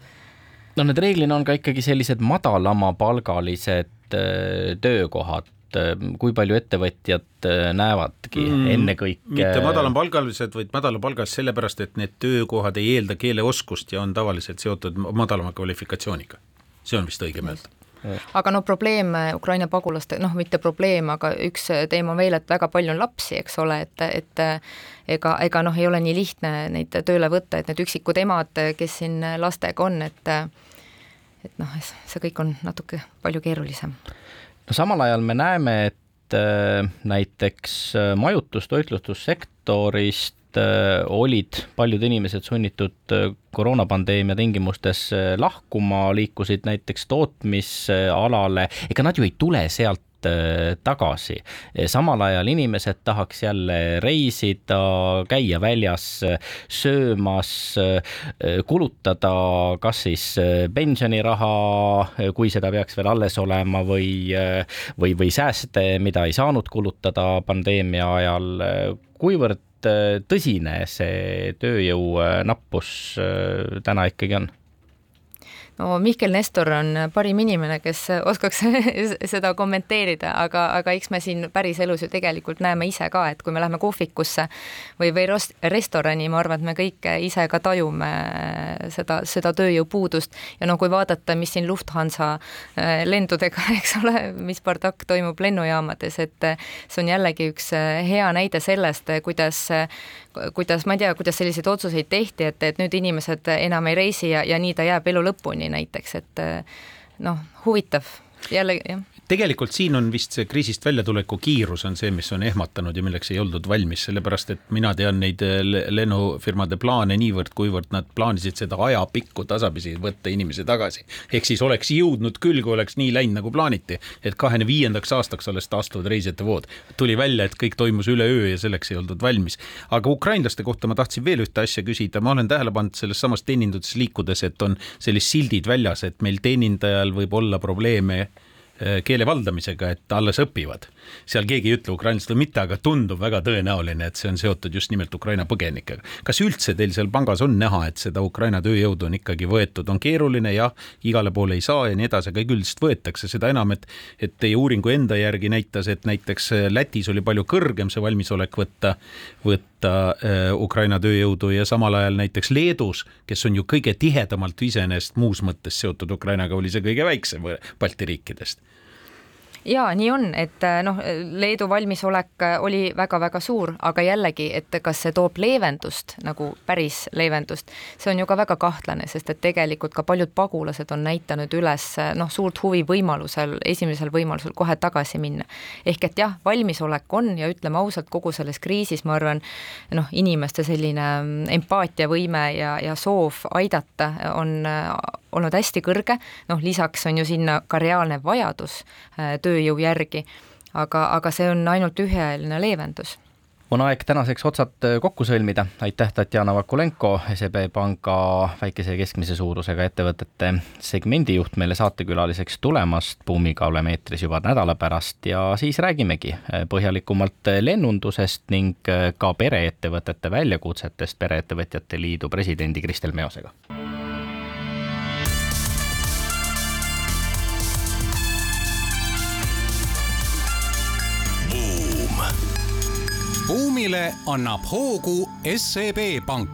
S1: no need reeglina on ka ikkagi sellised madalamapalgalised eh, töökohad, eh, kui palju ettevõtjad näevadki mm, ennekõike
S2: mitte madalampalgalised, vaid madalapalgalised sellepärast, et need töökohad ei eelda keeleoskust ja on tavaliselt seotud madalama kvalifikatsiooniga. see on vist õigem öelda
S3: aga no probleem äh, Ukraina pagulaste, noh, mitte probleem, aga üks äh, teema veel, et väga palju on lapsi, eks ole, et, et äh, ega, ega noh, ei ole nii lihtne neid tööle võtta, et need üksikud emad, kes siin lastega on, et et noh, see kõik on natuke palju keerulisem.
S1: no samal ajal me näeme, et näiteks majutus, toitlustussektorist Äh, olid paljud inimesed sunnitud äh, koroonapandeemia tingimustes äh, lahkuma, liikusid näiteks tootmisalale, ega nad ju ei tule sealt tagasi. samal ajal inimesed tahaks jälle reisida, käia väljas söömas, kulutada kas siis pensioniraha, kui seda peaks veel alles olema, või, või, või sääste, mida ei saanud kulutada pandeemia ajal. kuivõrd tõsine see tööjõunappus äh, täna ikkagi on?
S3: No Mihkel Nestor on parim inimene, kes oskaks seda kommenteerida, aga, aga eks me siin päriselus ju tegelikult näeme ise ka, et kui me läheme kohvikusse või, või restorani, ma arvan, et me kõik ise ka tajume seda, seda tööjõupuudust. Ja no kui vaadata, mis siin Lufthansa äh, lendudega, eks ole, mis bardakk toimub lennujaamades, et see on jällegi üks äh, hea näide sellest, kuidas, kuidas, ma ei tea, kuidas selliseid otsuseid tehti, et, et nüüd inimesed enam ei reisi ja, ja nii ta jääb elu lõpuni näiteks, et noh, huvitav jälle jah
S2: tegelikult siin on vist see kriisist väljatuleku kiirus on see, mis on ehmatanud ja milleks ei oldud valmis, sellepärast et mina tean neid eh, lennufirmade plaane niivõrd, kuivõrd nad plaanisid seda ajapikku tasapisi võtta inimesi tagasi. ehk siis oleks jõudnud küll, kui oleks nii läinud, nagu plaaniti, et kahekümne viiendaks aastaks alles taastuvad reisijate vood. tuli välja, et kõik toimus üleöö ja selleks ei oldud valmis. aga ukrainlaste kohta ma tahtsin veel ühte asja küsida, ma olen tähele pannud selles samas teeninduses liikudes, et on sellised sildid väljas, et meil teenindajal võib olla probleeme keele valdamisega, et alles õpivad. Seal keegi ei ütle ukrainlased või mitte, aga tundub väga tõenäoline, et see on seotud just nimelt Ukraina põgenikega. kas üldse teil seal pangas on näha, et seda Ukraina tööjõudu on ikkagi võetud, on keeruline, jah, igale poole ei saa ja nii edasi, aga üldiselt võetakse, seda enam, et et teie uuringu enda järgi näitas, et näiteks Lätis oli palju kõrgem see valmisolek võtta, võtta äh, Ukraina tööjõudu ja samal ajal näiteks Leedus, kes on ju kõige tihedamalt iseenesest muus mõttes seotud Ukrainaga, oli see kõige väiksem Balti riikidest
S3: ja nii on, et äh, noh, Leedu valmisolek äh, oli väga-väga suur, aga jällegi, et kas see toob leevendust nagu päris leevendust, see on ju ka väga kahtlane, sest et tegelikult ka paljud pagulased on näitanud üles äh, noh, suurt huvi võimalusel, esimesel võimalusel kohe tagasi minna. ehk et jah, valmisolek on ja ütleme ausalt, kogu selles kriisis ma arvan, noh, inimeste selline mm, empaatiavõime ja, ja soov aidata on olnud hästi kõrge, noh lisaks on ju sinna ka reaalne vajadus tööjõu järgi, aga, aga see on ainult üheajaline leevendus.
S1: On aeg tänaseks otsad kokku sõlmida, aitäh, Tatjana Vakulenko, SEB Panga väikese ja keskmise suurusega ettevõtete segmendijuht meile saatekülaliseks tulemast, Buumiga oleme eetris juba nädala pärast ja siis räägimegi põhjalikumalt lennundusest ning ka pereettevõtete väljakutsetest Pereettevõtjate Liidu presidendi Kristel Meosega
S4: buumile annab hoogu SEB Pank